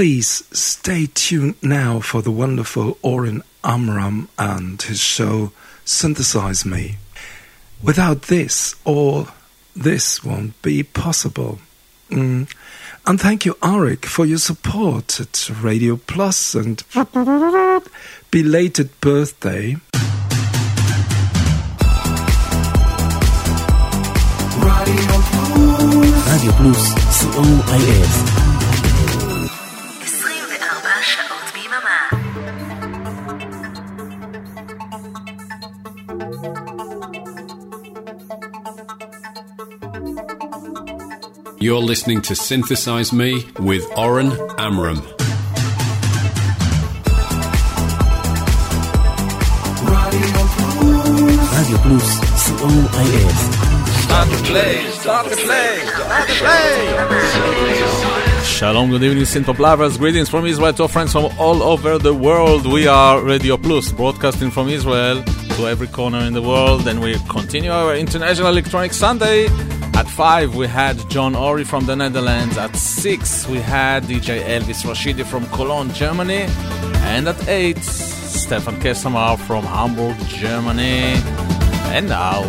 Please stay tuned now for the wonderful Oren Amram and his show Synthesize Me. Without this, all this won't be possible. Mm. And thank you, Arik, for your support at Radio Plus and belated birthday. Radio Plus, Radio Plus, COIS. You're listening to Synthesize Me with Oren Amram. Radio Plus, co.il. Start to play, start to play, start to play. Shalom, good evening, Synthpop lovers. Greetings from Israel to our friends from all over the world. We are Radio Plus, broadcasting from Israel to every corner in the world, and we continue our International Electronic Sunday at 5, we had John Ori from the Netherlands. At 6, we had DJ Elvis Rashidi from Cologne, Germany. And at 8, Stefan Kessamar from Hamburg, Germany. And now,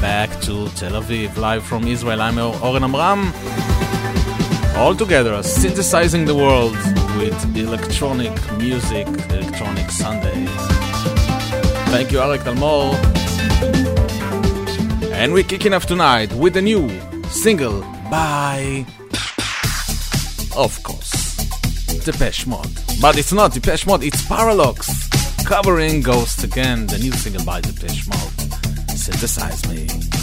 back to Tel Aviv, live from Israel. I'm Oren Amram. All together, synthesizing the world with electronic music, electronic Sunday. Thank you, Arik Talmor. And we're kicking off tonight with a new single by, of course, Depeche Mode. But it's not Depeche Mode, it's Parralox covering Ghost Again, the new single by Depeche Mode. Synthesize me.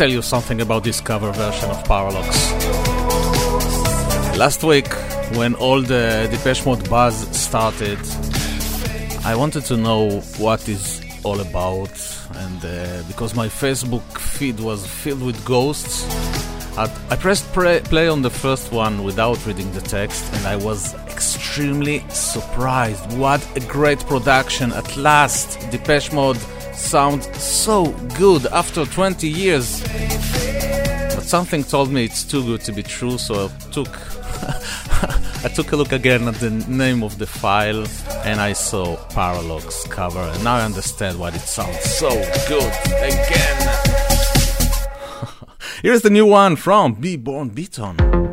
Tell you something about this cover version of Parralox. Last week, when all the Depeche Mode buzz started, I wanted to know what is all about, and uh, because my Facebook feed was filled with ghosts, I, pressed pre- play on the first one without reading the text, and I was extremely surprised. What a great production! At last, Depeche Mode sounds so good after 20 years. Something told me it's too good to be true, so I took I took a look again at the name of the file and I saw Parralox cover and now I understand why it sounds so good again. Here's the new one from Beborn Beton.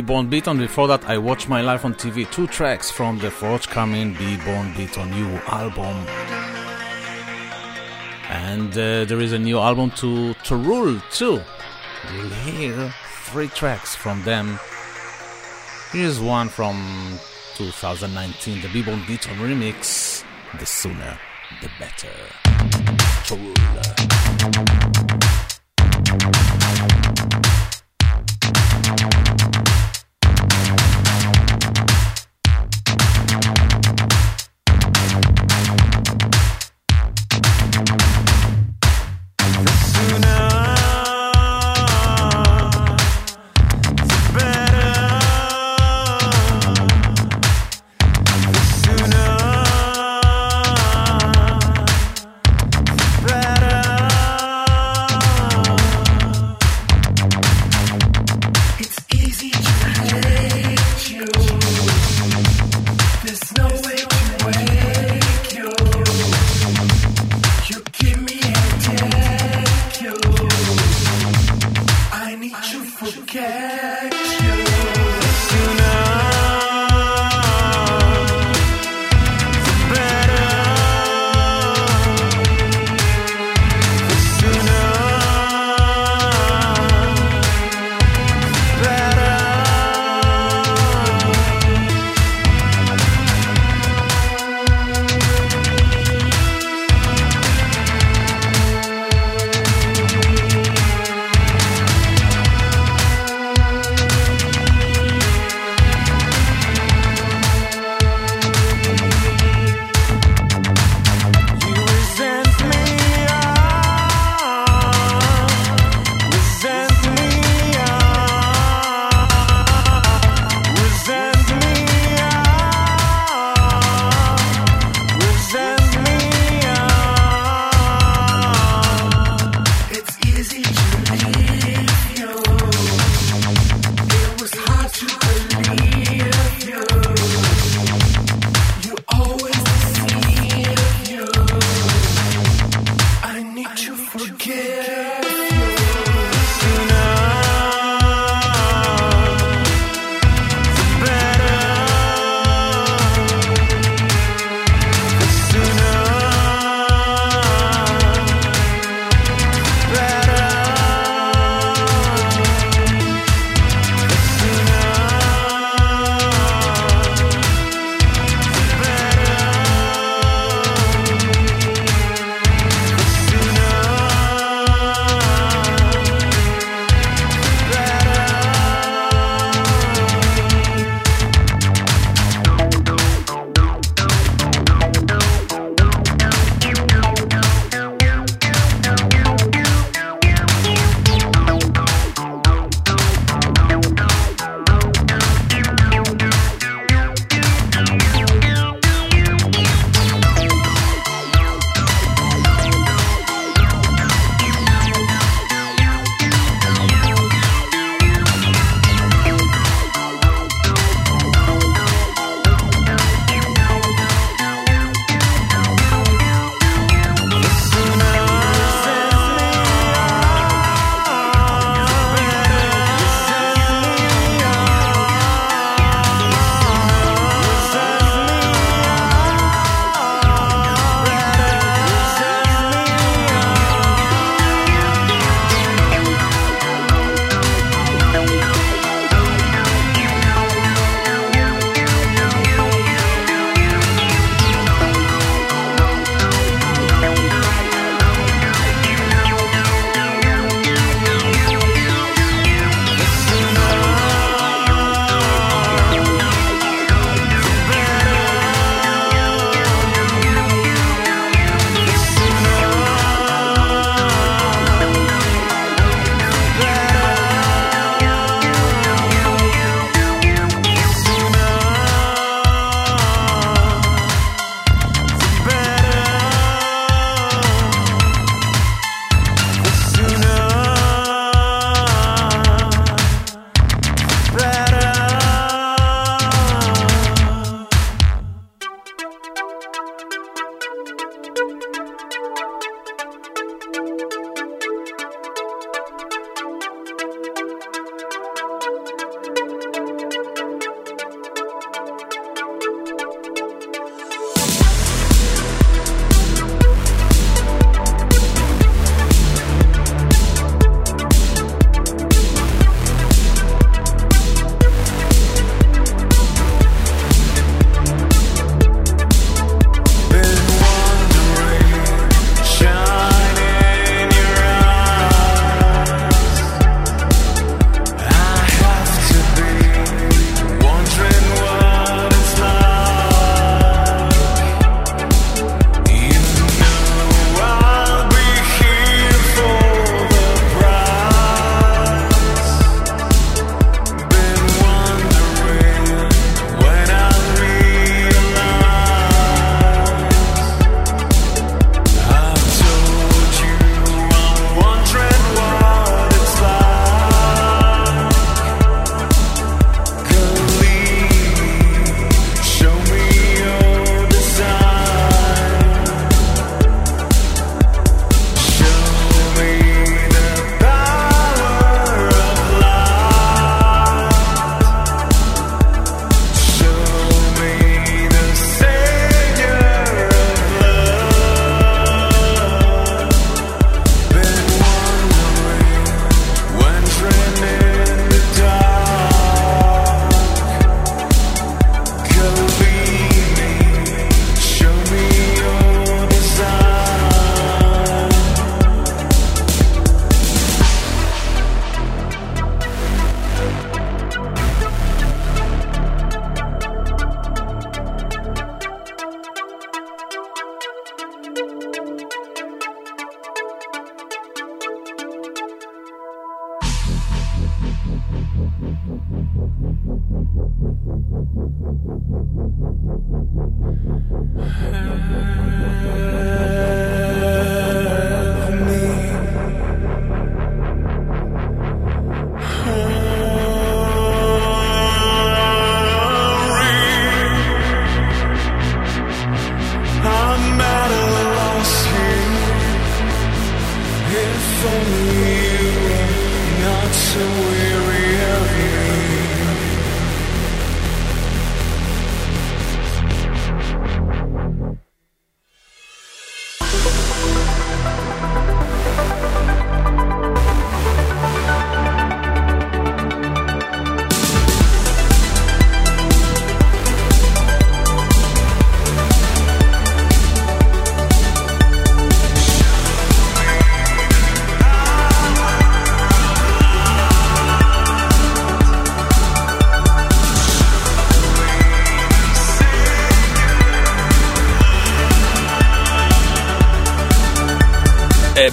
Beborn Beton. Before that, I watched My Life on TV. Two tracks from the forthcoming Beborn Beton new album. And uh, there is a new album to, Torul too. You'll hear three tracks from them. Here's one from 2019, the Beborn Beton remix. The sooner, the better. Torul.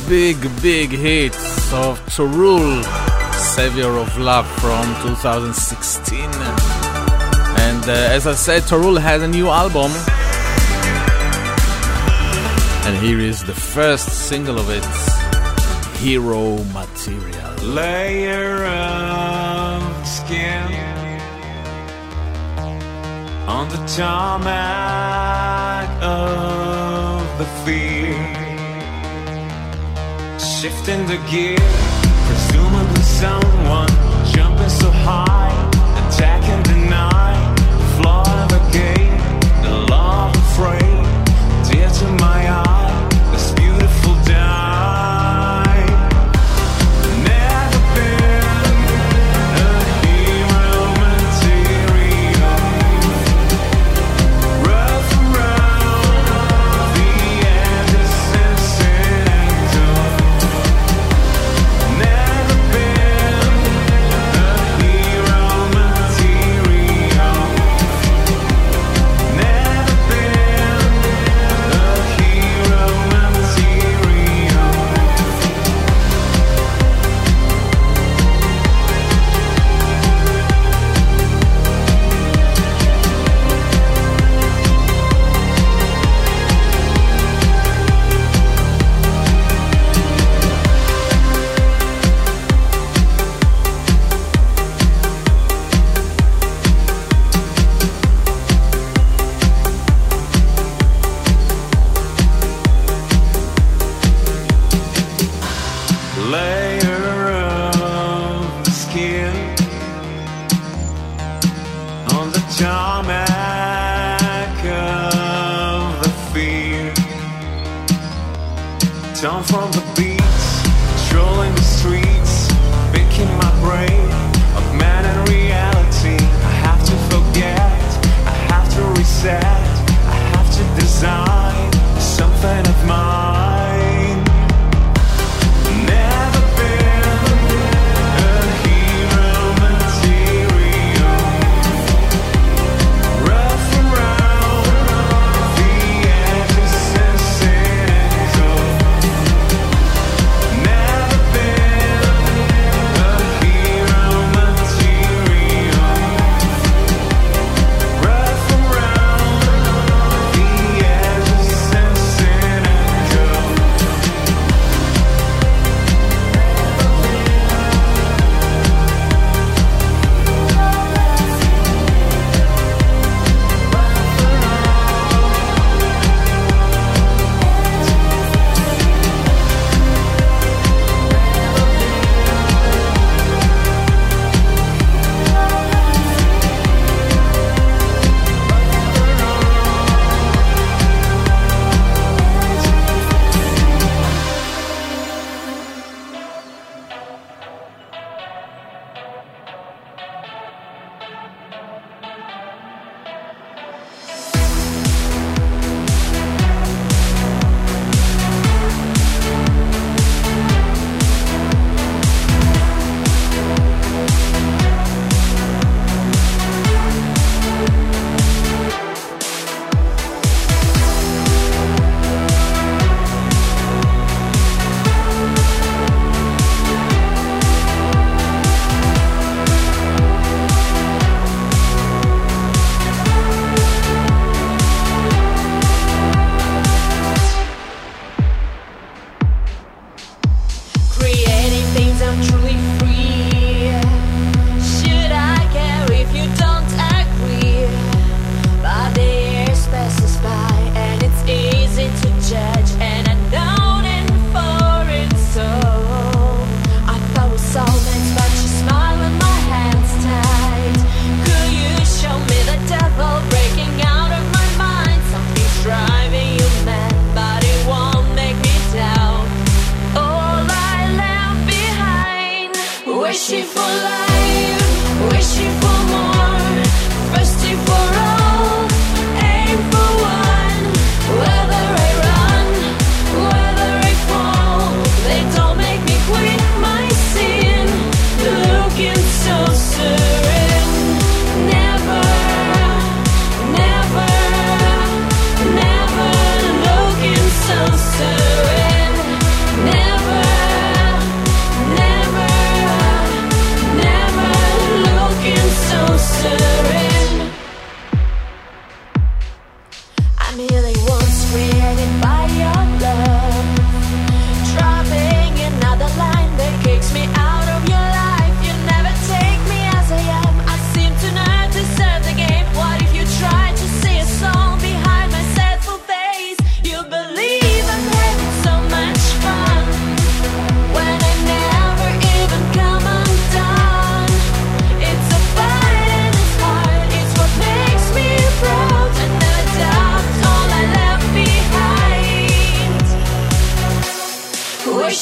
Big, big hit of Torul, Savior of Love from 2016. And uh, as I said, Torul has a new album. And here is the first single of it Hero Material. Layer of skin on the tarmac of the field. Shifting the gear, presumably someone jumping so high, Down from the beats, strolling the streets, picking my brain of man and reality. I have to forget, I have to reset, I have to design something of mine.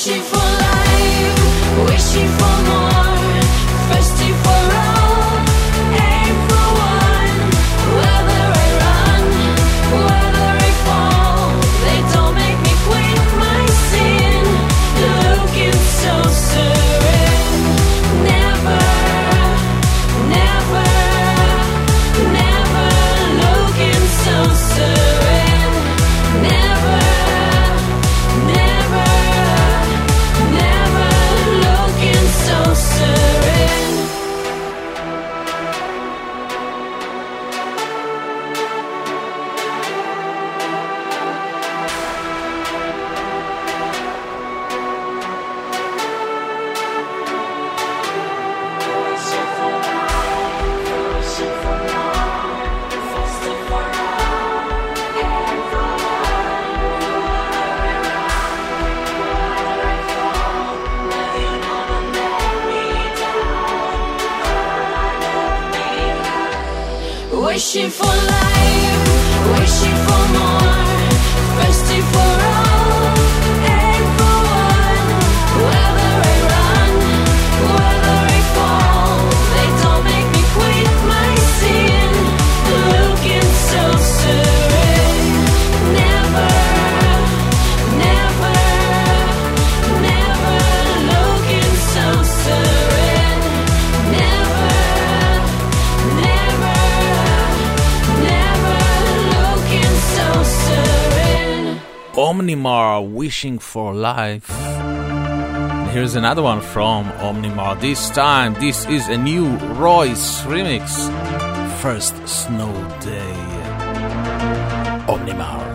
she falls. For Life. Here's another one from Omnimar. This time, this is a new RROYCE remix. First Snow Day. Omnimar.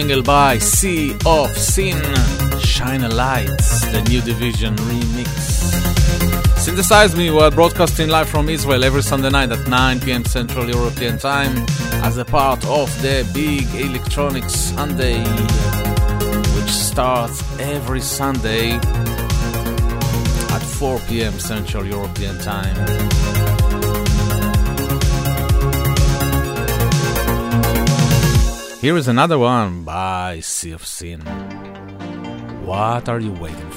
Single by Sea of Sin, Shine a Light, the new division remix. Synthesize Me were broadcasting live from Israel every Sunday night at 9 pm Central European Time as a part of the big Electronic Sunday, which starts every Sunday at 4 pm Central European Time. Here is another one by Sea of Sin. What are you waiting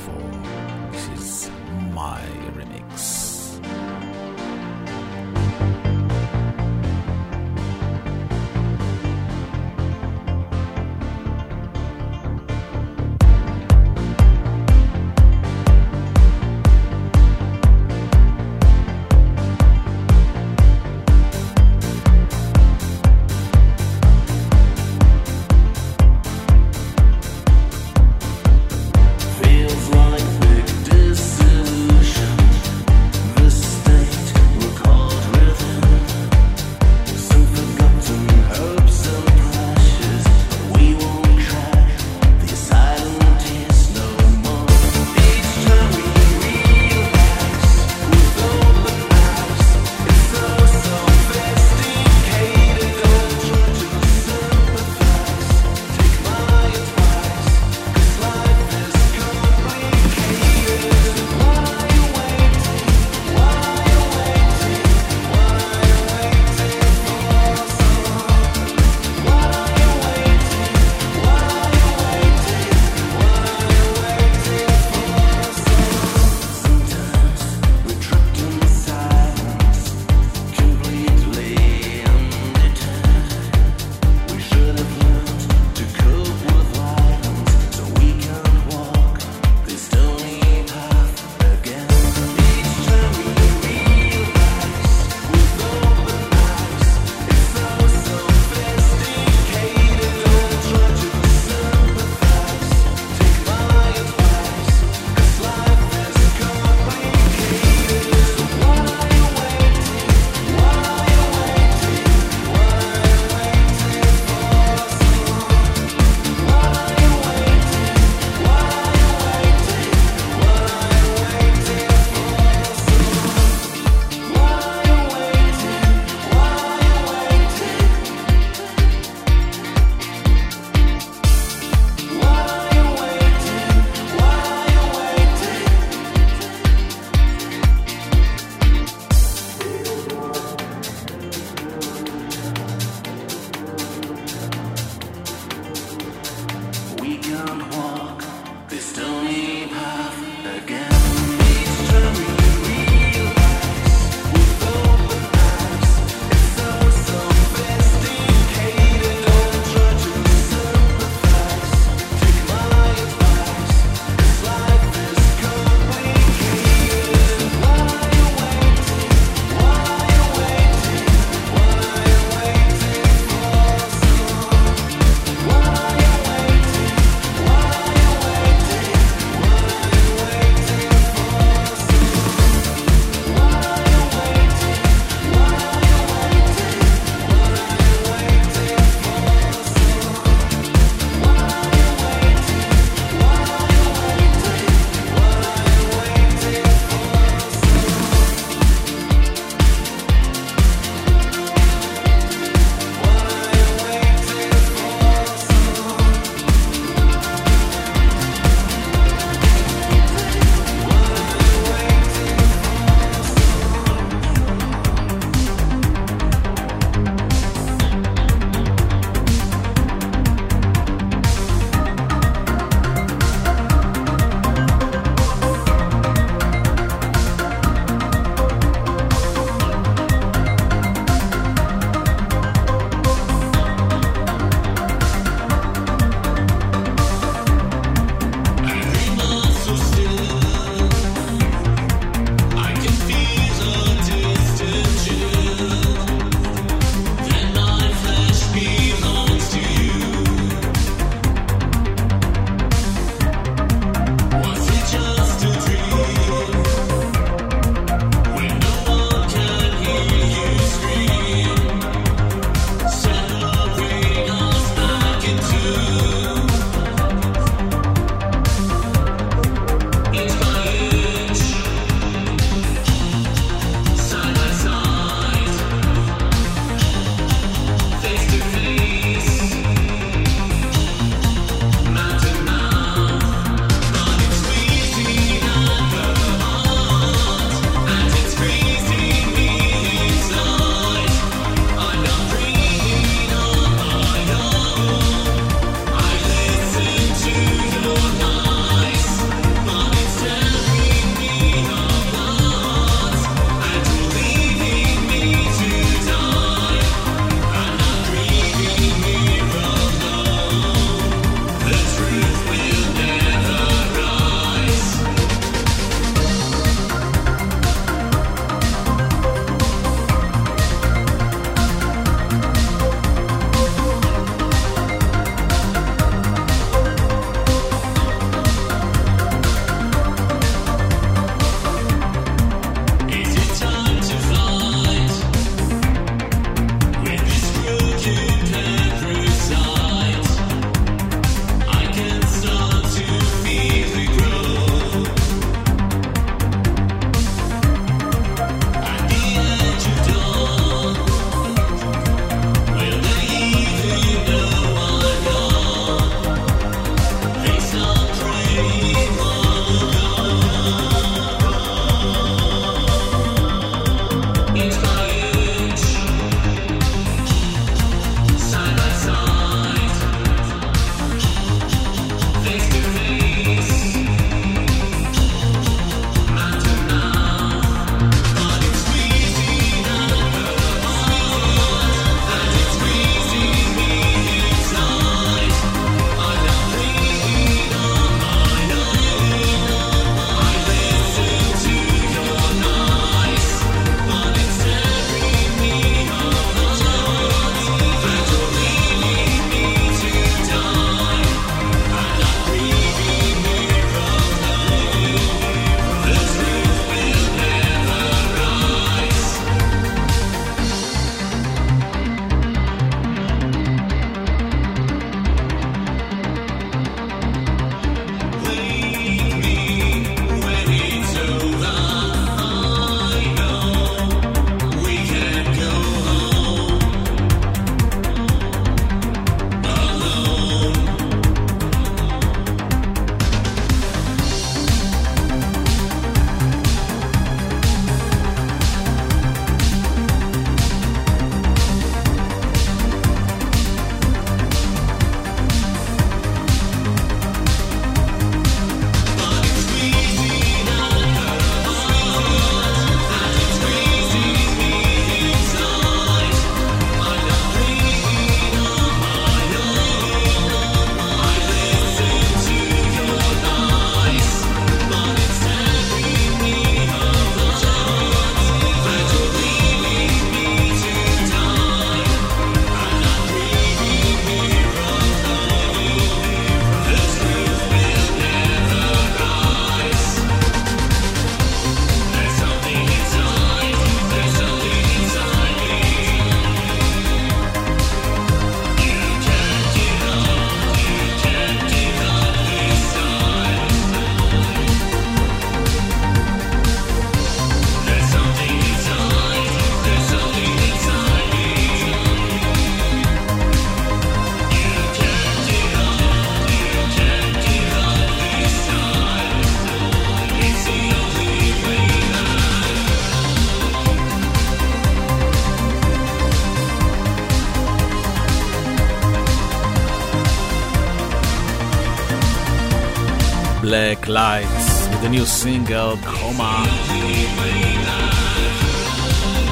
Lights with the new single Coma.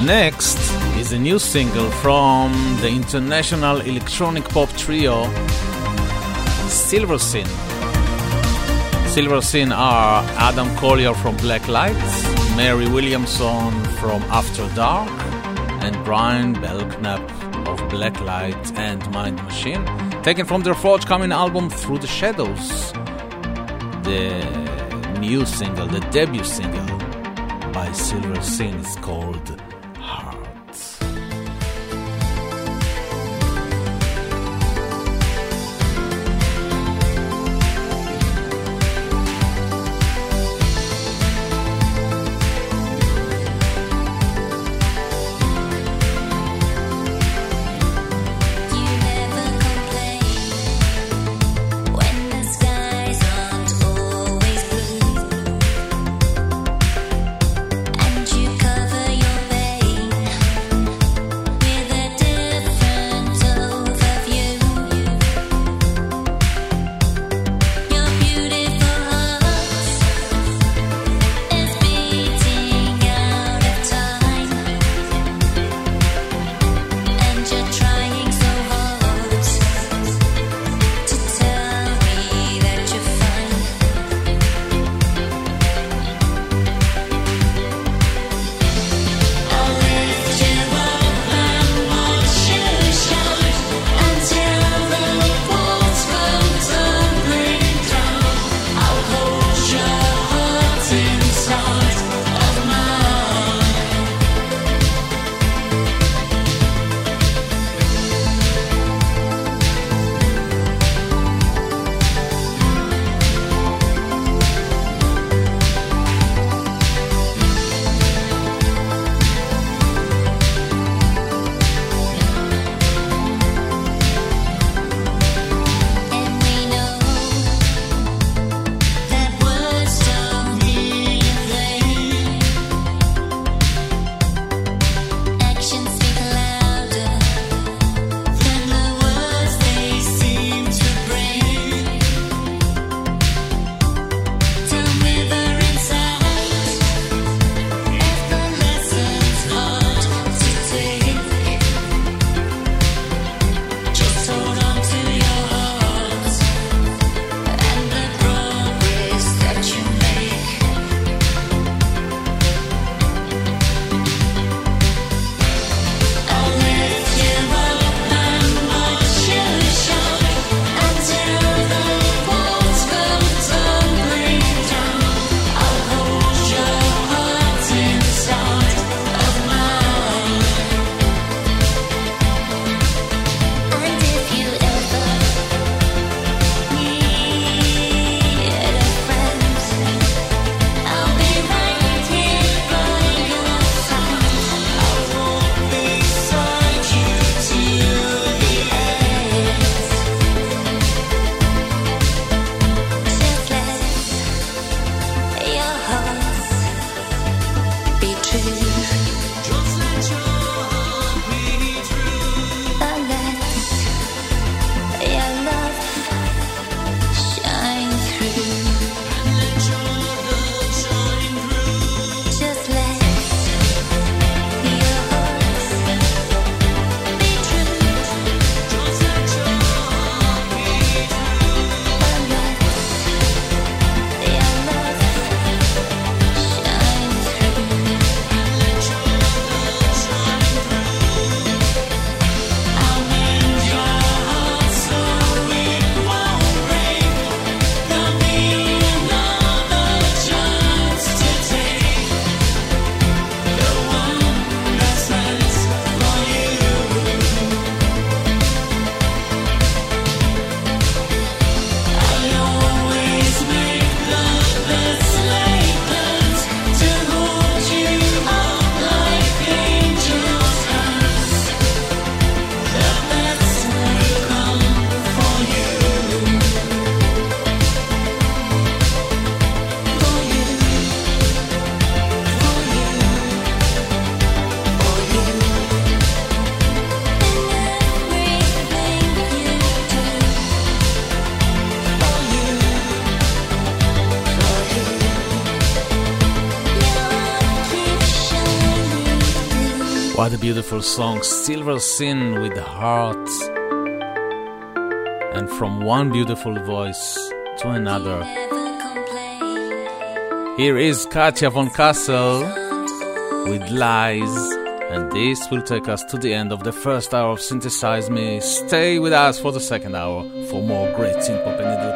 Next is a new single from the international electronic pop trio Silver Sin. Silver Sin are Adam Collier from Black Lights, Mary Williamson from After Dark, and Brian Belknap of Black Light and Mind Machine, taken from their forthcoming album Through the Shadows. The new single, the debut single by Silver Sin is called beautiful song, Silver Sin with Heart. And from one beautiful voice to another. Here is Katja von Kassel with Lies. And this will take us to the end of the first hour of Synthesize Me. Stay with us for the second hour for more great synth pop and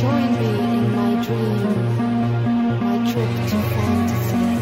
Join me in my dream, my trip to fantasy.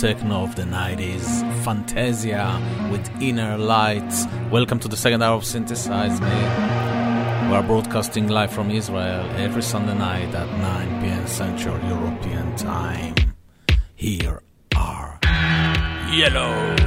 Techno of the 90s, Fantasia with Inner Lights. Welcome to the second hour of Synthesize Me. We are broadcasting live from Israel every Sunday night at 9 p.m. Central European Time. Here are Yello.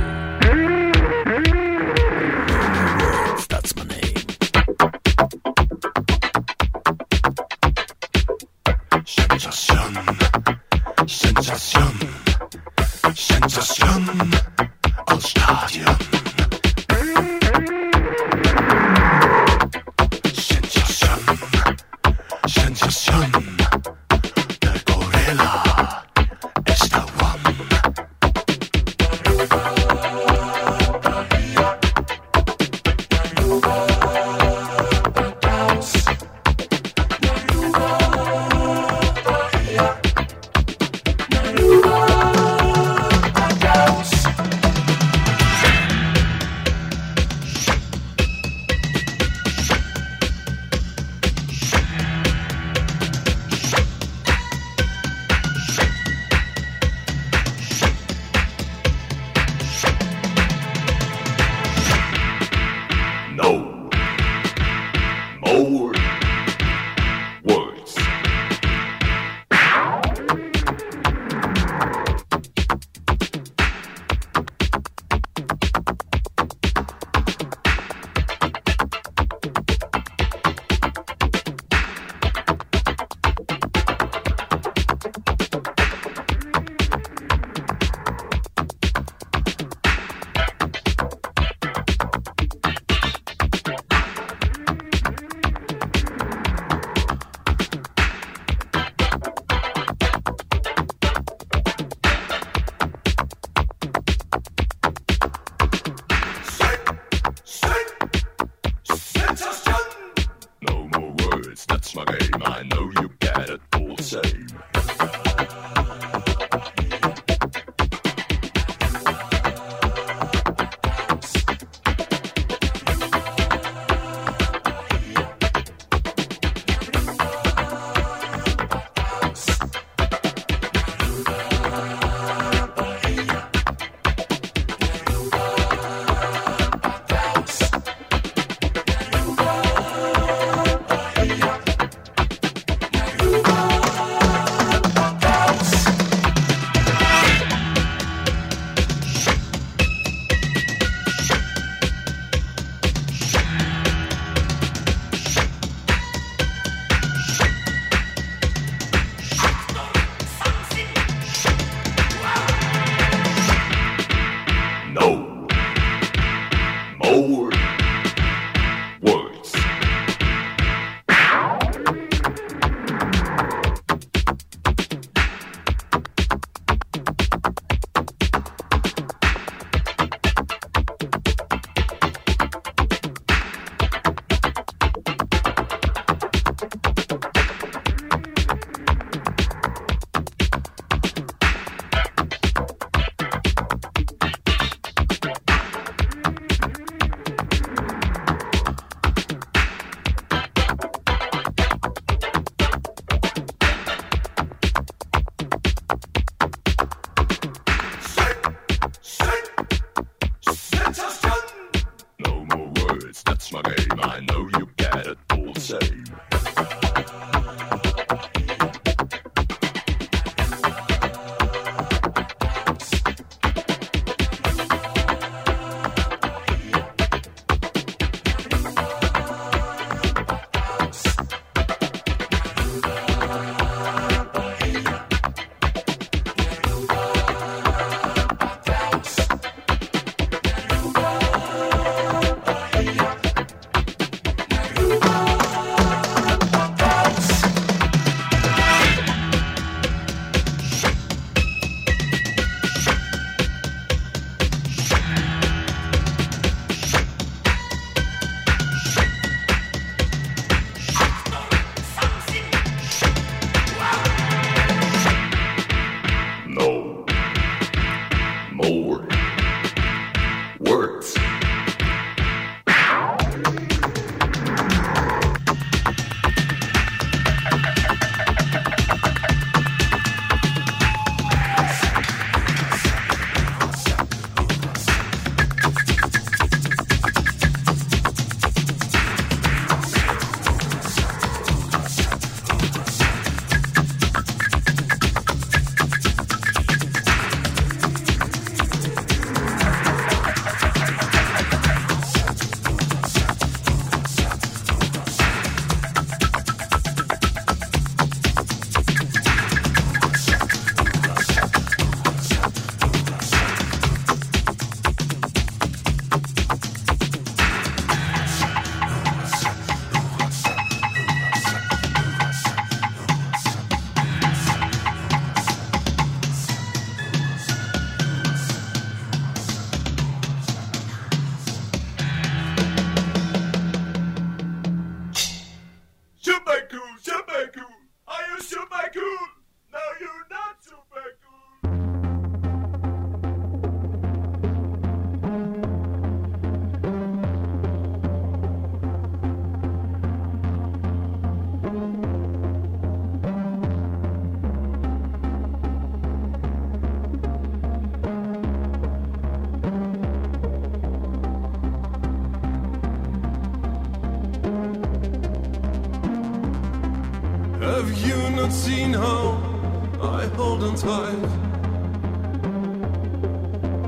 time.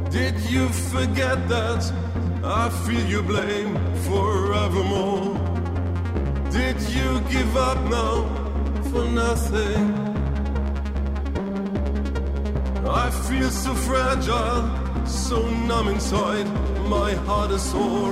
Did you forget that? I feel your blame forevermore. Did you give up now for nothing? I feel so fragile, so numb inside, my heart is sore.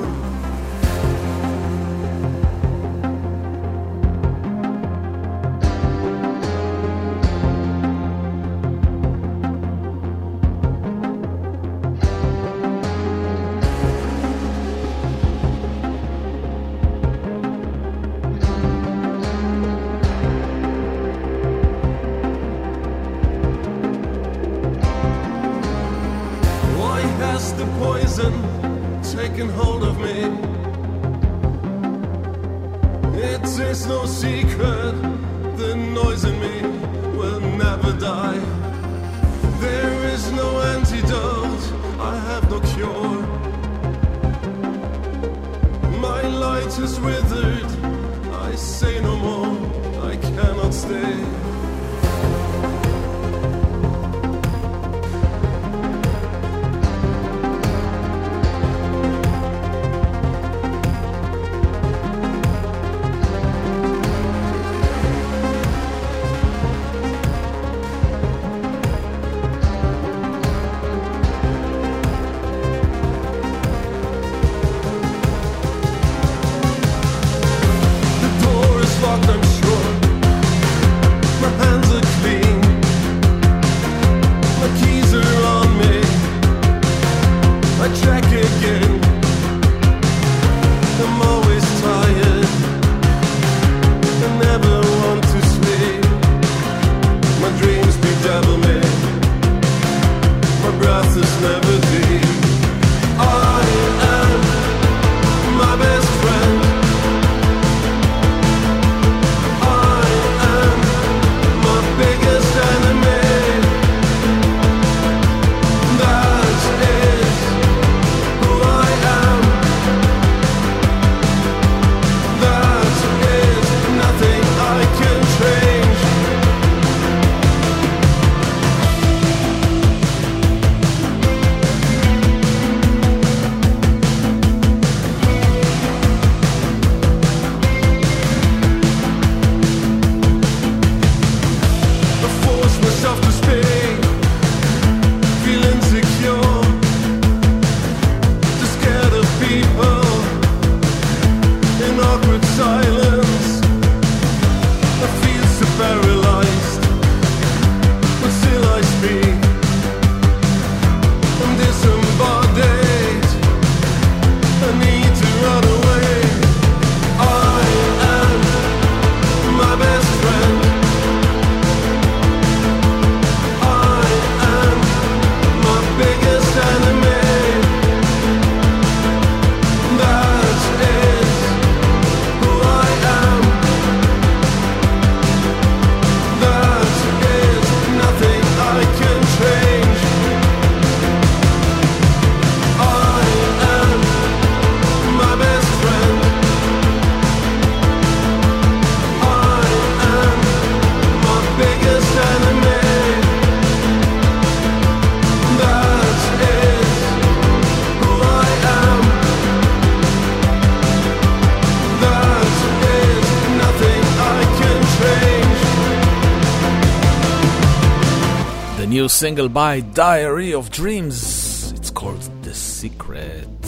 new single by Diary of Dreams. It's called The Secret.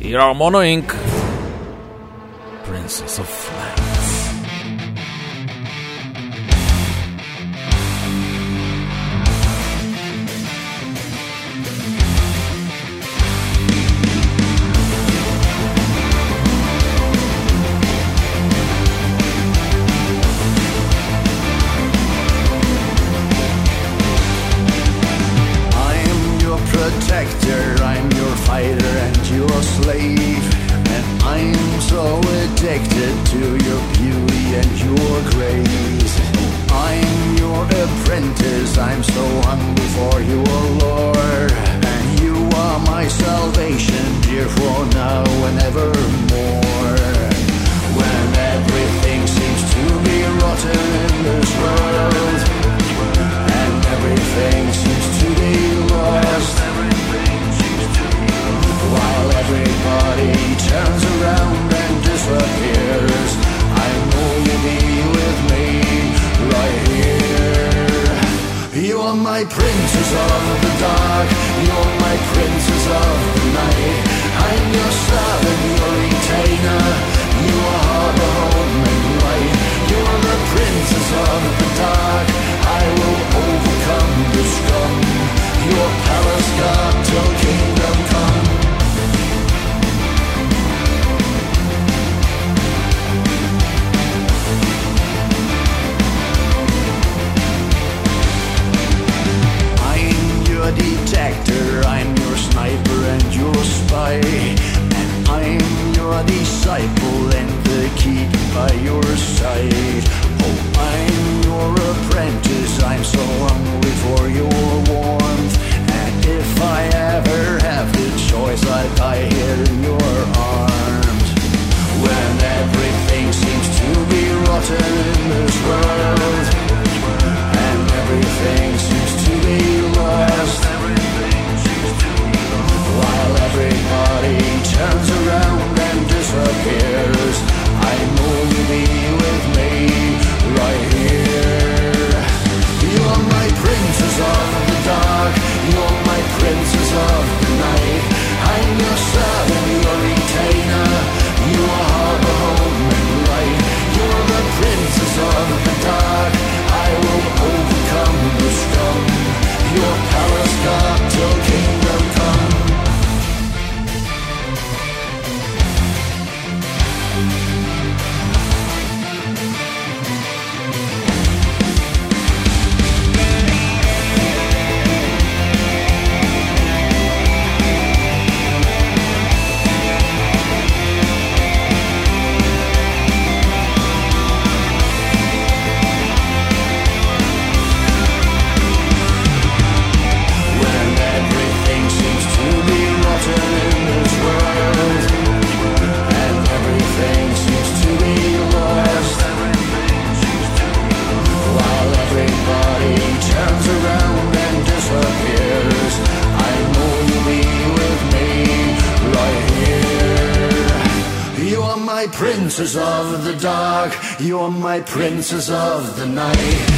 Here are Mono Inc. princess of the dark, you're my princess of the night.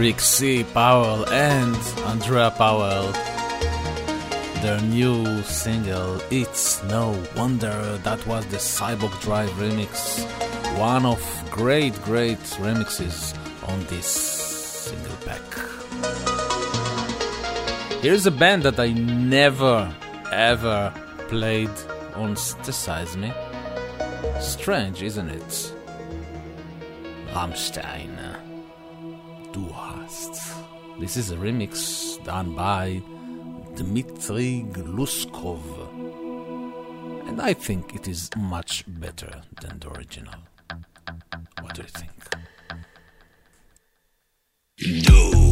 Eric C. Powell and Andrea Powell. Their new single, It's No Wonder, that was the Cyborg Drive remix. One of great, great remixes on this single pack. Here's a band that I never, ever played on Synthesize Me. Strange, isn't it? Rammstein. This is a remix done by Dmitry Gluskov, and I think it is much better than the original. What do you think? No.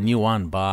New one by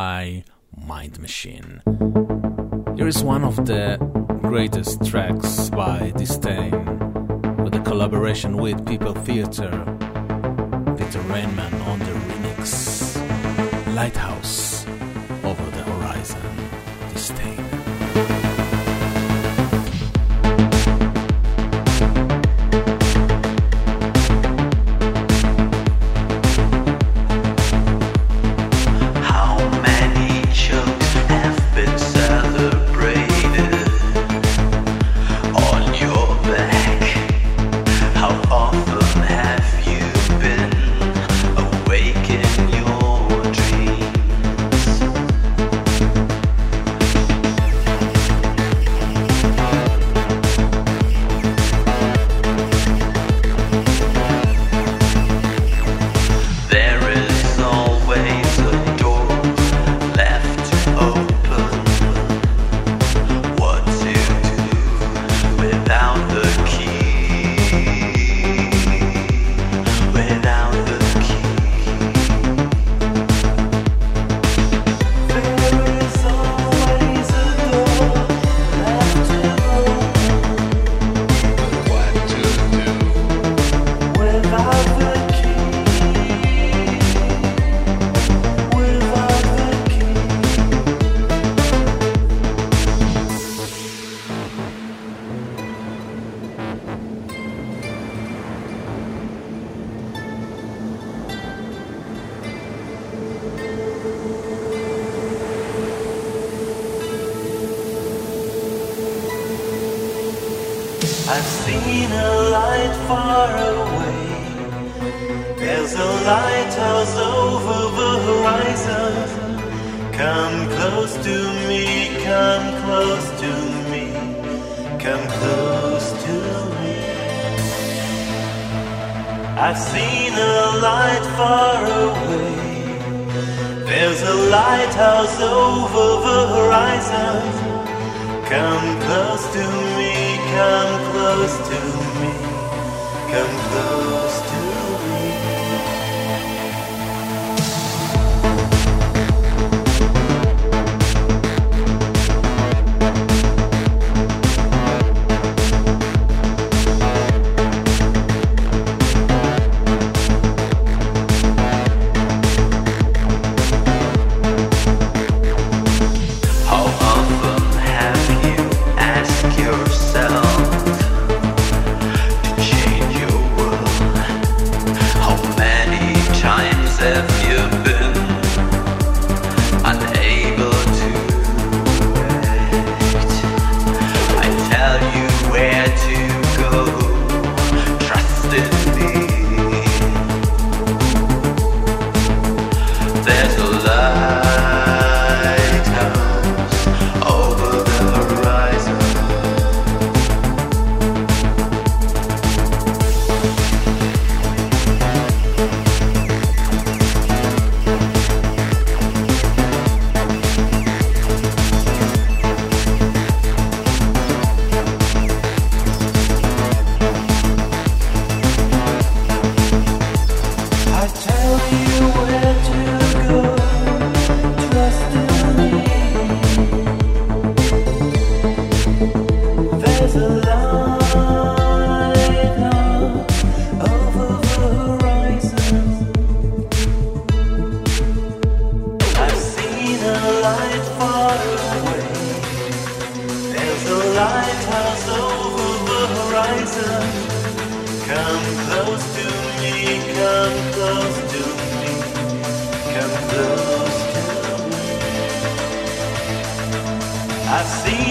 assim.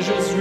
je suis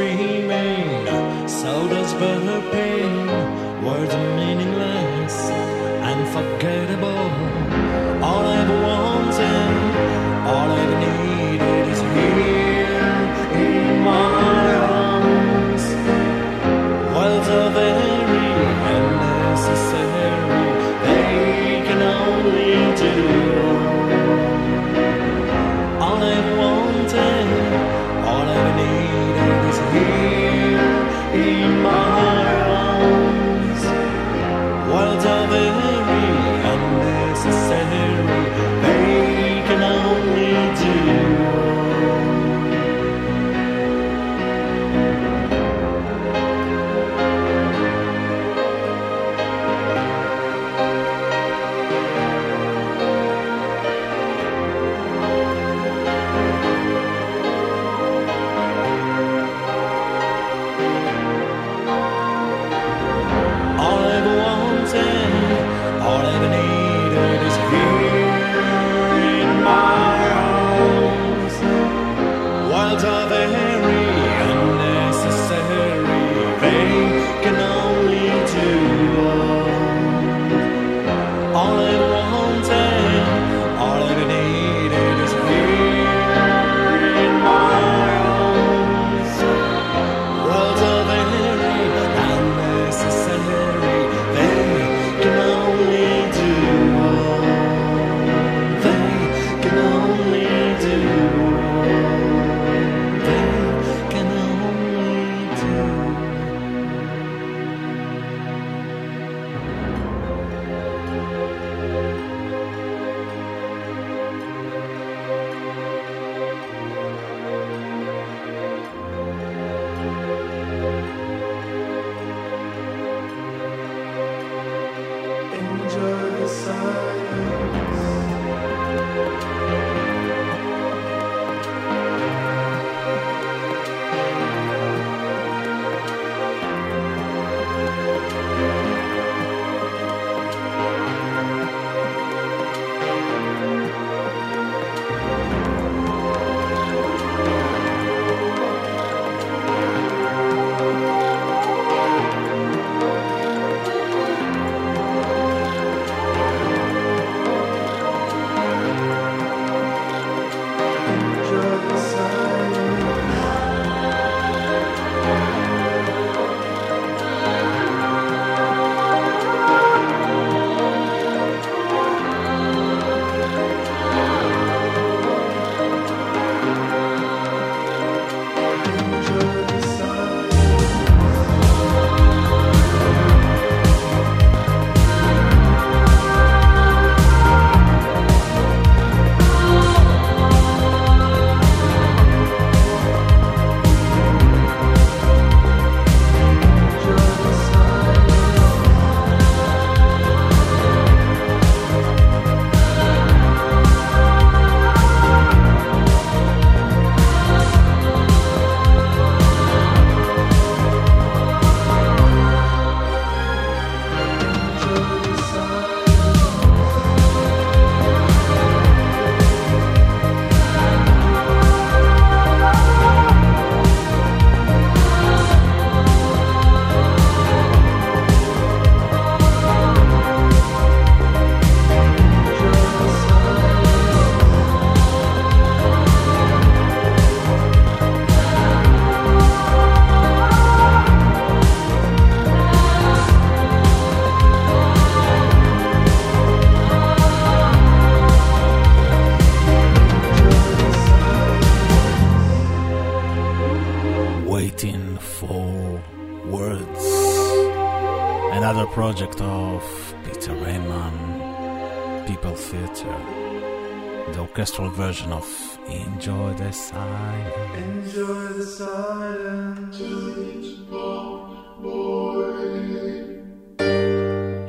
version of Enjoy the Silence. Enjoy the silence.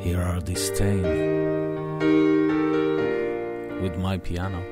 Here are Disdain with my piano.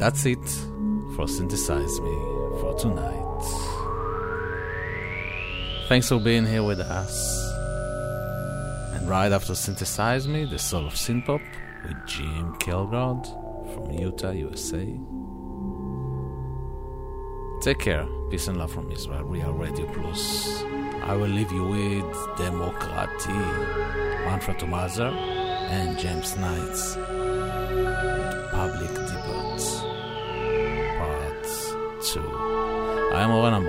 that's it for Synthesize Me for tonight. Thanks for being here with us. And right after Synthesize Me, the soul of synthpop with Jim Kelgard from Utah, USA. Take care. Peace and love from Israel. We are Radio Plus. I will leave you with Democracy, Manfred Tomazer, and James Knights. I am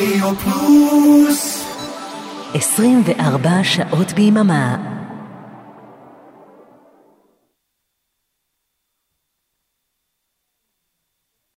רדיו פלוס. 24 שעות ביממה